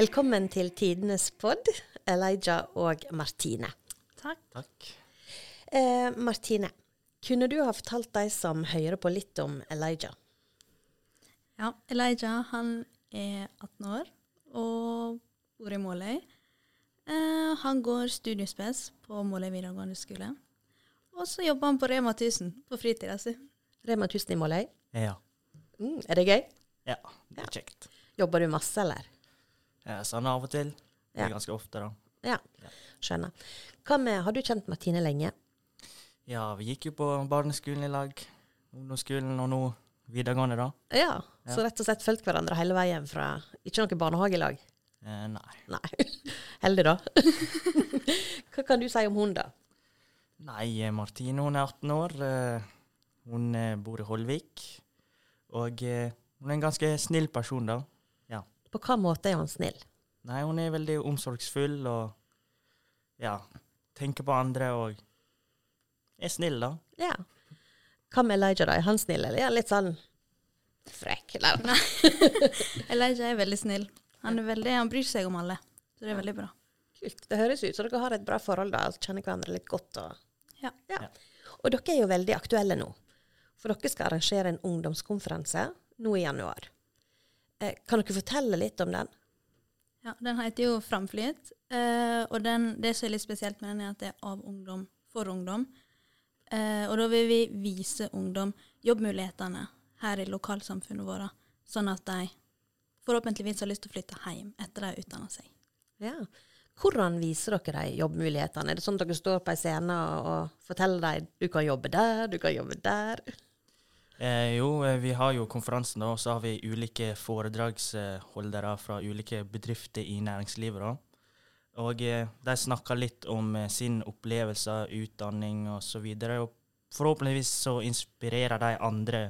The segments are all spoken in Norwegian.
Velkommen til Tidenes pod, Elijah og Martine. Takk. Takk. Eh, Martine, kunne du ha fortalt de som hører på litt om Elijah? Ja, Elijah han er 18 år og bor i Måløy. Eh, han går studiespes på Måløy videregående skole. Og så jobber han på Rema 1000 på fritida si. Rema 1000 i Måløy. Ja. Mm, er det gøy? ja. Det er kjekt. Jobber du masse, eller? Ja, sånn av og til. Ja. ganske ofte, da. Ja, skjønner. Med, Har du kjent Martine lenge? Ja, vi gikk jo på barneskolen i lag. Ungdomsskolen og nå videregående, da. Ja, Ja. så rett og slett fulgt hverandre hele veien fra Ikke noe barnehagelag? Eh, nei. Nei. Heldig, da. Hva kan du si om hun, da? Nei, eh, Martine hun er 18 år. eh, Hun eh, bor i Holvik. Og eh, hun er en ganske snill person, da. På hva måte er hun snill? Nei, hun er veldig omsorgsfull og ja, tenker på andre og er snill, da. Ja. Hva med Elijah, da? Er han snill, eller er han litt sånn frekk? Eller? Elijah er veldig snill. Han, er veldig, han bryr seg om alle. Så det er veldig bra. Kult. Det høres ut som dere har et bra forhold, da. Kjenner hverandre litt godt. Og... Ja. Ja. Og dere er jo veldig aktuelle nå. For dere skal arrangere en ungdomskonferanse nå i januar. Eh, kan dere fortelle litt om den? Ja, Den heter jo Framflyt. Eh, og den, det som er litt spesielt med den, er at det er av ungdom for ungdom. Eh, og da vil vi vise ungdom jobbmulighetene her i lokalsamfunnet vårt, sånn at de forhåpentligvis har lyst til å flytte hjem etter de har utdanna seg. Ja. Hvordan viser dere de jobbmulighetene? Er det sånn at dere står på ei scene og, og forteller dem du kan jobbe der, du kan jobbe der? Eh, jo, eh, vi har jo konferansen, og så har vi ulike foredragsholdere fra ulike bedrifter i næringslivet. da. Og eh, de snakker litt om eh, sin opplevelse, utdanning osv. Og forhåpentligvis så inspirerer de andre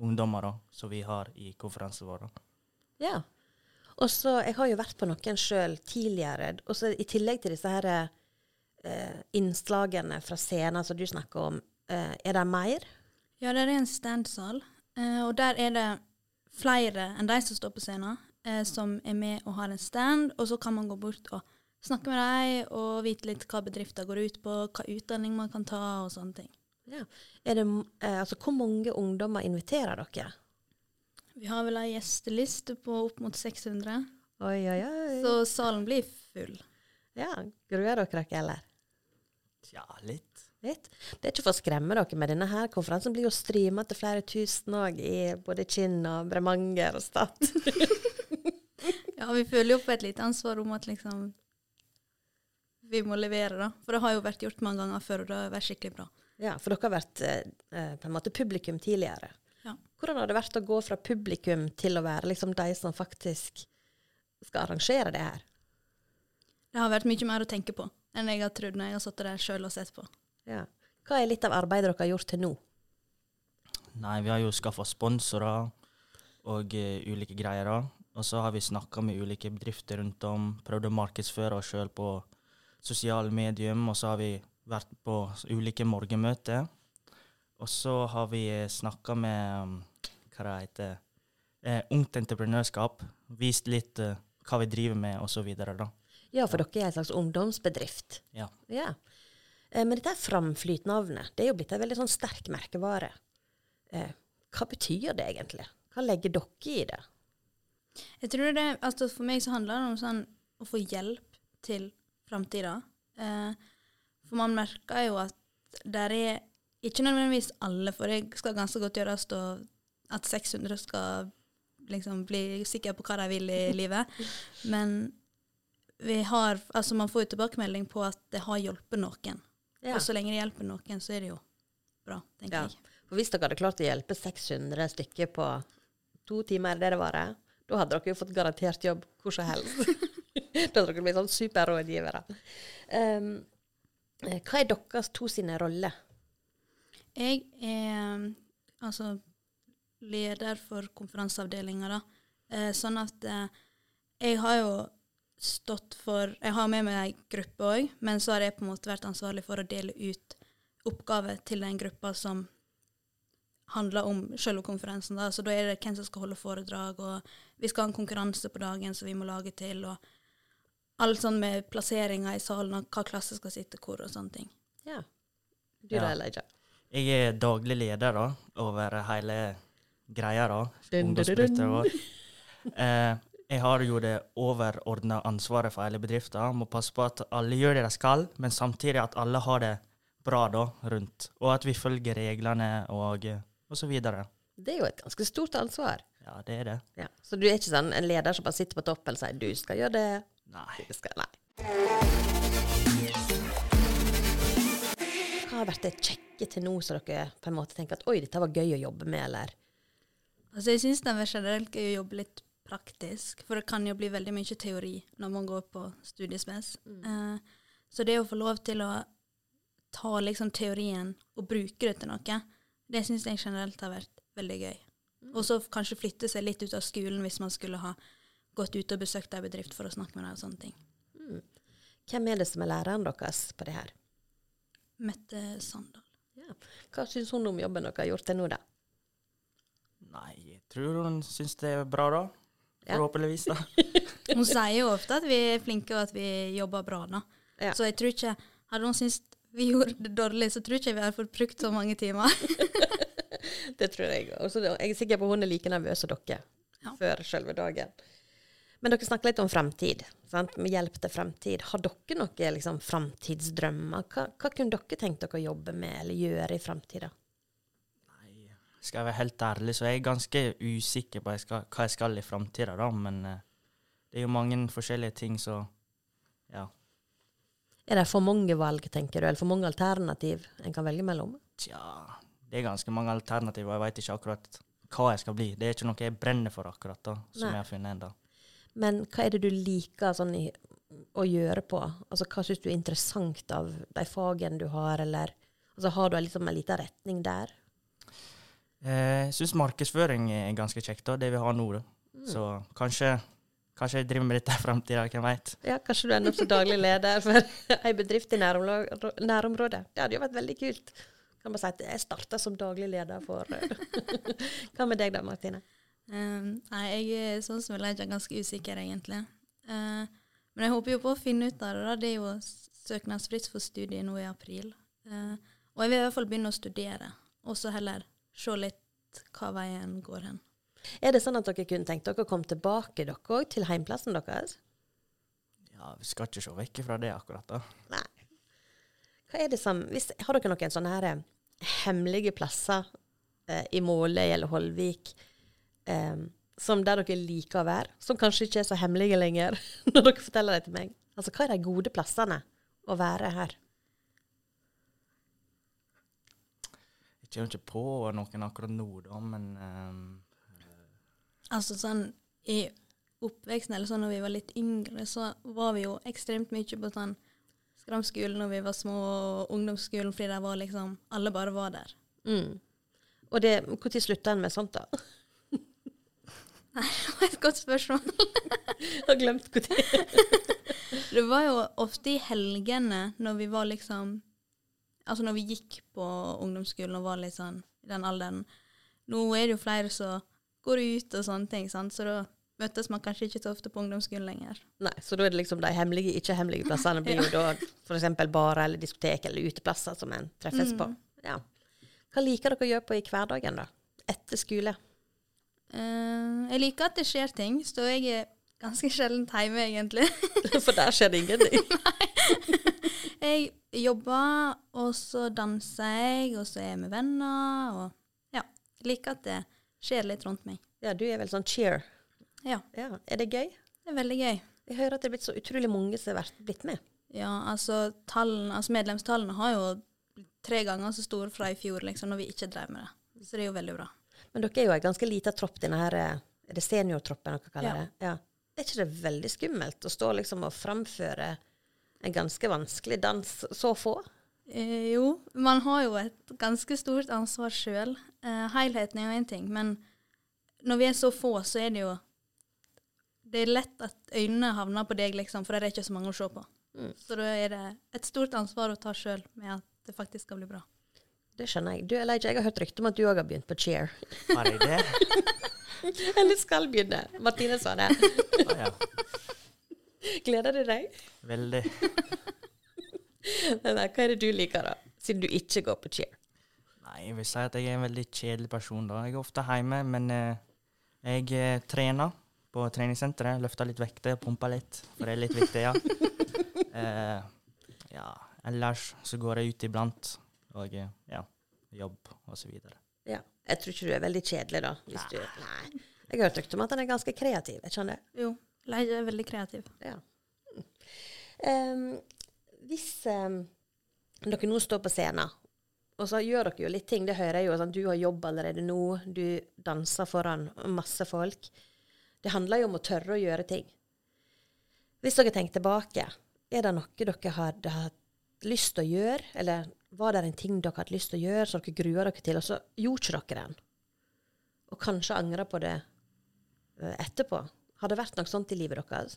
ungdommer da, som vi har i konferansen vår. da. Ja. Og så, Jeg har jo vært på noen sjøl tidligere. og så I tillegg til disse her, eh, innslagene fra scenen som du snakker om, eh, er det mer? Ja, det er en standsal, eh, og der er det flere enn de som står på scenen, eh, som er med og har en stand, og så kan man gå bort og snakke med dem og vite litt hva bedrifter går ut på, hva utdanning man kan ta og sånne ting. Ja. Er det, eh, altså, hvor mange ungdommer inviterer dere? Vi har vel ei gjesteliste på opp mot 600, Oi, oi, oi. så salen blir full. Ja, Gruer dere dere, eller? Ja, litt. Litt. Det er ikke for å skremme dere, men denne her konferansen blir jo streama til flere tusen òg, i både Kinn og Bremanger og Stad. Ja, vi føler jo på et lite ansvar om at liksom vi må levere, da. For det har jo vært gjort mange ganger før, og det har vært skikkelig bra. Ja, for dere har vært eh, eh, på en måte publikum tidligere. Ja. Hvordan har det vært å gå fra publikum til å være liksom de som faktisk skal arrangere det her? Det har vært mye mer å tenke på enn jeg har trodd når jeg har sittet der sjøl og sett på. Ja. Hva er litt av arbeidet dere har gjort til nå? Nei, vi har jo skaffa sponsorer og uh, ulike greier. da. Og så har vi snakka med ulike bedrifter rundt om, prøvd å markedsføre oss sjøl på sosiale medium, og så har vi vært på ulike morgenmøter. Og så har vi snakka med um, hva det heter, eh, Ungt entreprenørskap. Vist litt eh, hva vi driver med, da. Ja, for dere er en slags ungdomsbedrift. Ja. Ja. Eh, men dette er Framflyt-navnet. Det er jo blitt en veldig sånn sterk merkevare. Eh, hva betyr det egentlig? Hva legger dere i det? Jeg tror det, altså For meg så handler det om sånn å få hjelp til framtida. Eh, for man merker jo at der er ikke nødvendigvis alle, for det skal ganske godt gjøres at 600 skal liksom bli sikre på hva de vil i livet. Men vi har, altså man får jo tilbakemelding på at det har hjulpet noen. Ja. Og så lenge det hjelper noen, så er det jo bra, tenker Ja. jeg. For hvis dere hadde klart å hjelpe 600 stykker på to timer, det det varer, da hadde dere jo fått garantert jobb hvor som helst. da hadde dere blitt sånn superrådgivere. Um, hva er deres to sine roller? Jeg er altså leder for konferanseavdelinga, da. Eh, sånn at eh, jeg har jo stått for Jeg har med meg ei gruppe òg, men så har jeg på en måte vært ansvarlig for å dele ut oppgaver til den gruppa som handler om selve konferansen. Da. Så da er det hvem som skal holde foredrag, og vi skal ha en konkurranse på dagen som vi må lage til, og alt sånn med plasseringer i salen, og hva klasse skal sitte hvor, og sånne ting. Ja. Du Ja. da, Elijah? Jeg er daglig leder da, over hele greia, da. Ungdomsbrytet vår. Eh, jeg har jo det overordna ansvaret for hele bedriften. Må passe på at alle gjør det de skal, men samtidig at alle har det bra da, rundt. Og at vi følger reglene og, og så videre. Det er jo et ganske stort ansvar. Ja, det er det. Ja. Så du er ikke sånn en leder som bare sitter på toppen og sier 'du skal gjøre det', Nei. du skal Nei. Hva har vært det kjekke til nå, som dere på en måte tenker at 'oi, dette var gøy å jobbe med', eller? Altså, jeg syns det er generelt gøy å jobbe litt praktisk, for det kan jo bli veldig mye teori når man går på studiespes. Eh, så det å få lov til å ta liksom teorien og bruke det til noe, det syns jeg generelt har vært veldig gøy. Og så kanskje flytte seg litt ut av skolen hvis man skulle ha gått ut og besøkt ei bedrift for å snakke med dem og sånne ting. Hvem er det som er læreren deres på det her? Mette Sandal. Ja. Hva syns hun om jobben dere har gjort til nå, da? Nei, jeg tror hun syns det er bra, da. Forhåpentligvis, da. Hun sier jo ofte at vi er flinke og at vi jobber bra, nå. Ja. Så jeg tror ikke Hadde hun syntes vi gjorde det dårlig, så tror ikke vi hadde fått brukt så mange timer. Det tror jeg òg. Jeg er sikker på hun er like nervøs som dere Ja. før selve dagen. Men dere snakker litt om fremtid. Sant? Med hjelp til fremtid. Har dere noen liksom, fremtidsdrømmer? Hva, hva kunne dere tenkt dere å jobbe med eller gjøre i fremtida? Skal jeg være helt ærlig, så jeg er ganske usikker på jeg skal, hva jeg skal i framtida, da. Men eh, det er jo mange forskjellige ting, så ja. Er det for mange valg, tenker du, eller for mange alternativ en kan velge mellom? Tja, det er ganske mange alternativ, og Jeg veit ikke akkurat hva jeg skal bli. Det er ikke noe jeg brenner for akkurat, da, som Nei. jeg har funnet ennå. Men hva er det du liker sånn å gjøre på? Altså, hva syns du er interessant av de fagene du har, eller altså, har du liksom en liten retning der? Eh, Jeg syns markedsføring er ganske kjekt, da, det vi har nå. Da. Så kanskje, kanskje jeg driver med dette i framtida, hvem veit. Ja, kanskje du ender opp som daglig leder for ei bedrift i nærområdet. Det hadde jo vært veldig kult. Kan bare si at jeg starta som daglig leder for Hva med deg da, Martine? Um, nei, jeg er sånn som jeg er ganske usikker, egentlig. Uh, men jeg håper jo på å finne ut av det. da. Det er jo søknadsfritt for studiet nå i april. Uh, og jeg vil i hvert fall begynne å studere, og så heller se litt hva veien går hen. Er det sånn at dere kunne tenkt dere å komme tilbake dere òg, til heimplassen deres? Ja, vi skal ikke se vekk fra det akkurat, da. Nei. Hva er det som hvis, Har dere noen sånne her eh, hemmelige plasser eh, i Måløy eller Holvik eh, som der dere liker å være, som kanskje ikke er så hemmelige lenger, når dere forteller det til meg? Altså, hva er de gode plassene å være her? Jeg kommer ikke på noen akkurat nå, da, men um, Altså sånn i oppveksten, eller sånn når vi var litt yngre, så var vi jo ekstremt mye på sånn skramskolen når vi var små, og ungdomsskolen, fordi der var liksom Alle bare var der. Mm. Og det, når slutta en med sånt, da? Nei, Det var et godt spørsmål. Jeg har glemt når. Det var jo ofte i helgene når vi var liksom Altså når vi gikk på ungdomsskolen og var litt sånn i den alderen. Nå er det jo flere som går ut og sånne ting, sant? så da møtes man kanskje ikke så ofte på ungdomsskolen lenger. Nei, så da er det liksom de hemmelige, ikke-hemmelige plassene blir jo da f.eks. barer eller diskotek eller uteplasser som en treffes på. Ja. Hva liker dere å gjøre på i hverdagen, da? Etter skole? Uh, jeg liker at det skjer ting, så jeg er ganske sjelden hjemme, egentlig. For der skjer det ingenting. jeg jobber, og så danser jeg, og så er jeg med venner, og ja. Liker at det skjer litt rundt meg. Ja, du er vel sånn cheer. Ja, Ja, Er det gøy? det er veldig gøy. Jeg hører at det er blitt så utrolig mange som har blitt med. Ja, altså, tallene, altså medlemstallene har jo tre ganger så store fra i fjor, liksom, når vi ikke drev med det. Så det er jo veldig bra. Men dere er jo en ganske liten tropp, denne her eh, Er det seniortroppen dere kaller Ja. det? Ja. Er ikke det veldig skummelt å stå liksom og framføre en ganske vanskelig dans så få? Eh, jo, man har jo et ganske stort ansvar sjøl. Eh, helheten er jo én ting, men når vi er så få, så er det jo Det er lett at øynene havner på deg, liksom, for det er ikke så mange å se på. Mm. Så da er det et stort ansvar å ta sjøl med at det faktisk skal bli bra. Det skjønner jeg. Du, Elijah, jeg har hørt rykte om at du òg har begynt på cheer. Har jeg det? Eller skal begynne. Martine sa det. ah, ja. Gleder du deg? Veldig. Men hva er det du liker, da? Siden du ikke går på cheer. Nei, jeg vil si at jeg er en veldig kjedelig person, da. Jeg er ofte hjemme, men eh, jeg eh, trener på treningssenteret. Løfter litt vekter, pumper litt, for det er litt viktig, ja. Eh, ja. Ellers så går jeg ut iblant, og eh, ja, jobb og så videre. Ja. Jeg tror ikke du er veldig kjedelig, da. Hvis du, nei. Jeg har hørt rykte om at han er ganske kreativ. Ikke sant det? Jo. Leia er veldig kreativ. Ja. Um, hvis um, dere nå står på scenen, og så gjør dere jo litt ting, det hører jeg jo, sånn, du har jobb allerede nå, du danser foran masse folk. Det handler jo om å tørre å gjøre ting. Hvis dere tenker tilbake, er det noe dere hadde hatt lyst til å gjøre, eller var det en ting dere hadde lyst til å gjøre, som dere gruer dere til, og så gjorde ikke dere den? Og kanskje angrer på det eh, etterpå? Har det vært noe sånt i livet deres?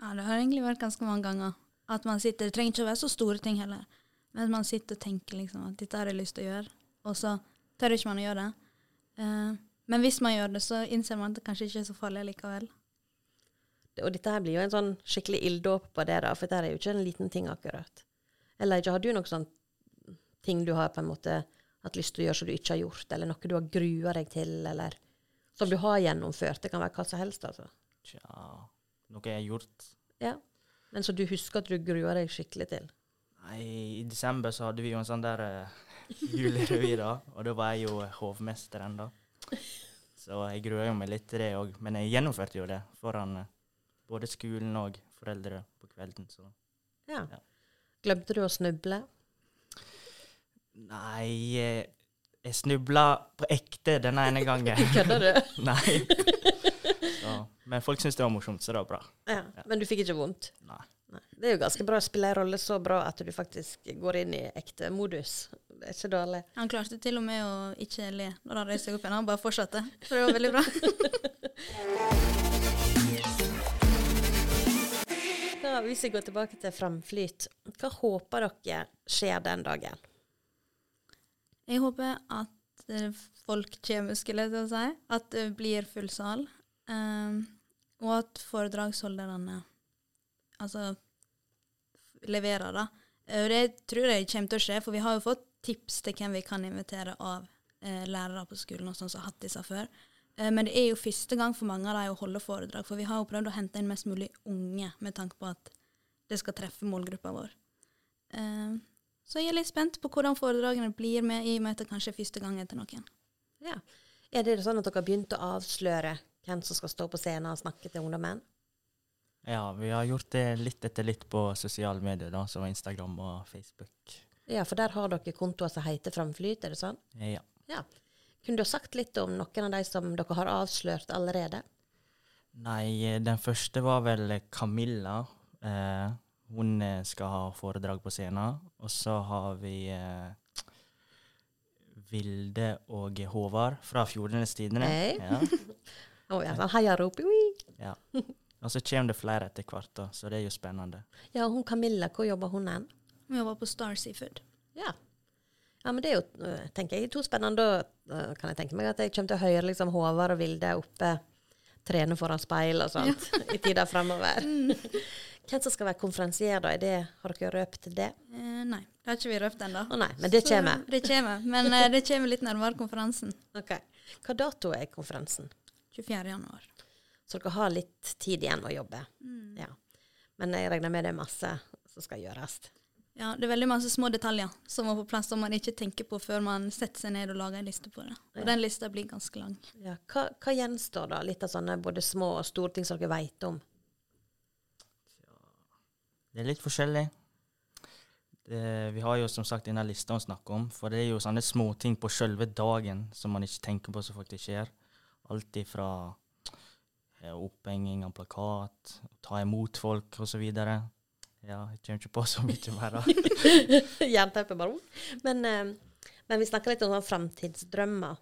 Ja, det har egentlig vært ganske mange ganger. At man sitter, Det trenger ikke å være så store ting heller. Men at man sitter og tenker liksom at dette har jeg lyst til å gjøre, og så tør ikke man å gjøre det. Uh, men hvis man gjør det, så innser man at det kanskje ikke er så farlig likevel. Og dette her blir jo en sånn skikkelig ilddåp på det, da, for dette er jo ikke en liten ting akkurat. Eller ikke, har du noen sånn ting du har på en måte hatt lyst til å gjøre som du ikke har gjort, eller noe du har grua deg til, eller som du har gjennomført? Det kan være hva som helst, altså. Tja, noe jeg har gjort Ja. Men så du husker at du grua deg skikkelig til? Nei, I desember så hadde vi jo en sånn der uh, julerevy, da. Og da var jeg jo hovmesteren, da. Så jeg grua jo meg litt til det òg. Men jeg gjennomførte jo det foran uh, både skolen og foreldre på kvelden. Så Ja. Ja. Glemte du å snuble? Nei, eh, jeg snubla på ekte denne ene gangen. Kødder du? Nei. Så, men folk syntes det var morsomt, så det var bra. Ja. Men du fikk ikke vondt? Nei. Nei. Det er jo ganske bra å spille en rolle så bra at du faktisk går inn i ekte modus. Det er ikke dårlig. Han klarte til og med å ikke le når han reiste seg opp igjen. Han bare fortsatte. Så det var veldig bra. Da, hvis vi går tilbake til Framflyt, hva håper dere skjer den dagen? Jeg håper at eh, folk kommer, skulle jeg til å si. At det blir full sal. Um, og at foredragsholderne altså leverer, da. Og det tror jeg kommer til å skje, for vi har jo fått tips til hvem vi kan invitere av eh, lærere på skolen og sånn som har hatt disse før. Eh, men det er jo første gang for mange av dem å holde foredrag, for vi har jo prøvd å hente inn mest mulig unge med tanke på at det skal treffe målgruppa vår. Eh, så jeg er litt spent på hvordan foredragene blir med i møte kanskje første gang etter noen. Ja. Er det sånn at dere har begynt å avsløre hvem som skal stå på scenen og snakke til ungdommen? Ja, vi har gjort det litt etter litt på sosiale medier, da, som Instagram og Facebook. Ja, for der har dere kontoer som heter Framflyt, er det sånn? Ja. Ja. Kunne du ha sagt litt om noen av de som dere har avslørt allerede? Nei, eh, den første var vel Camilla. Eh, hun eh, skal ha foredrag på scenen. Og så har vi eh, Vilde og Håvard fra Fjordenes Tidende. Hey. Ja, oh, ja, sånn heiarop. ja. Og så kommer det flere etter hvert, da, så det er jo spennende. Ja, hun Camilla, hvor jobber hun hen? Hun jobber på Star Seafood. Ja. ja, men det er jo, øh, tenker jeg, to spennende. Da kan jeg tenke meg at jeg kommer til å høre liksom Håvard og Vilde oppe trene foran speil og sånt i tida framover. Hvem som skal være konferansier, da? Det, har dere røpt det? Eh, nei, det har ikke vi røpt ennå. Oh, men det Så kommer. Det kommer, men eh, det kommer litt nærmere konferansen. Ok. Hva dato er konferansen? 24. januar. Så dere har litt tid igjen å jobbe. Mm. Ja. Men jeg regner med det er masse som skal gjøres. Ja, det er veldig masse små detaljer som må på plass som man ikke tenker på før man setter seg ned og lager en liste på det. Og Ja. den lista blir ganske lang. Ja. Hva, hva gjenstår da? Litt av sånne både små og store ting som dere vet om? Det er litt forskjellig. Det, vi har jo som sagt denne lista å snakke om, for det er jo sånne småting på selve dagen som man ikke tenker på som faktisk skjer. Alt ifra ja, opphenging av plakat, ta imot folk osv. Ja, jeg kommer ikke på så mye mer. Jernteppe bare. Men, eh, men vi snakker litt om sånn framtidsdrømmer.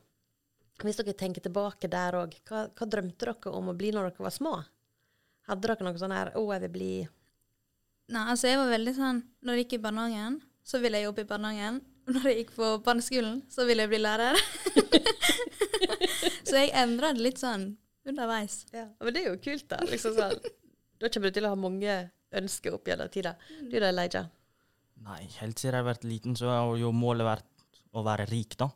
Hvis dere tenker tilbake der òg, hva, hva drømte dere om å bli når dere var små? Hadde dere noe sånn her 'Å, jeg vil bli Nei, altså jeg var veldig sånn Når jeg gikk i barnehagen, så ville jeg jobbe i barnehagen. når jeg gikk på barneskolen, så ville jeg bli lærer. så jeg endra det litt sånn underveis. Ja. Men det er jo kult, da. Liksom sånn. Da kommer du til å ha mange ønsker opp gjennom tida. Du da, Elijah? Nei, helt siden jeg har vært liten, så har jo målet vært å være rik, da.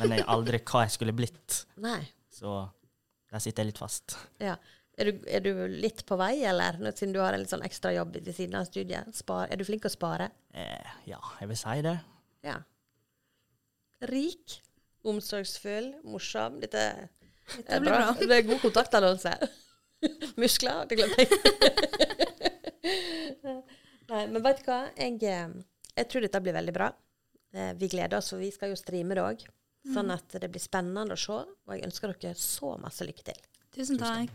Men jeg aldri hva jeg skulle blitt. Nei. Så der sitter jeg litt fast. Ja. Er du, er du litt på vei, eller? Nå, siden du har en litt sånn ekstra jobb ved siden av studiet. Spar, er du flink til å spare? Eh, ja, jeg vil si det. Ja. Rik, omsorgsfull, morsom. Dette Dette er blir bra. bra. Det er god kontaktannonse. Muskler, det glemte jeg. Nei, men vet du hva? Jeg, eh, jeg tror dette blir veldig bra. Eh, Vi gleder oss, for vi skal jo streame det òg. Sånn at det blir spennende å se. Og jeg ønsker dere så masse lykke til. Tusen takk.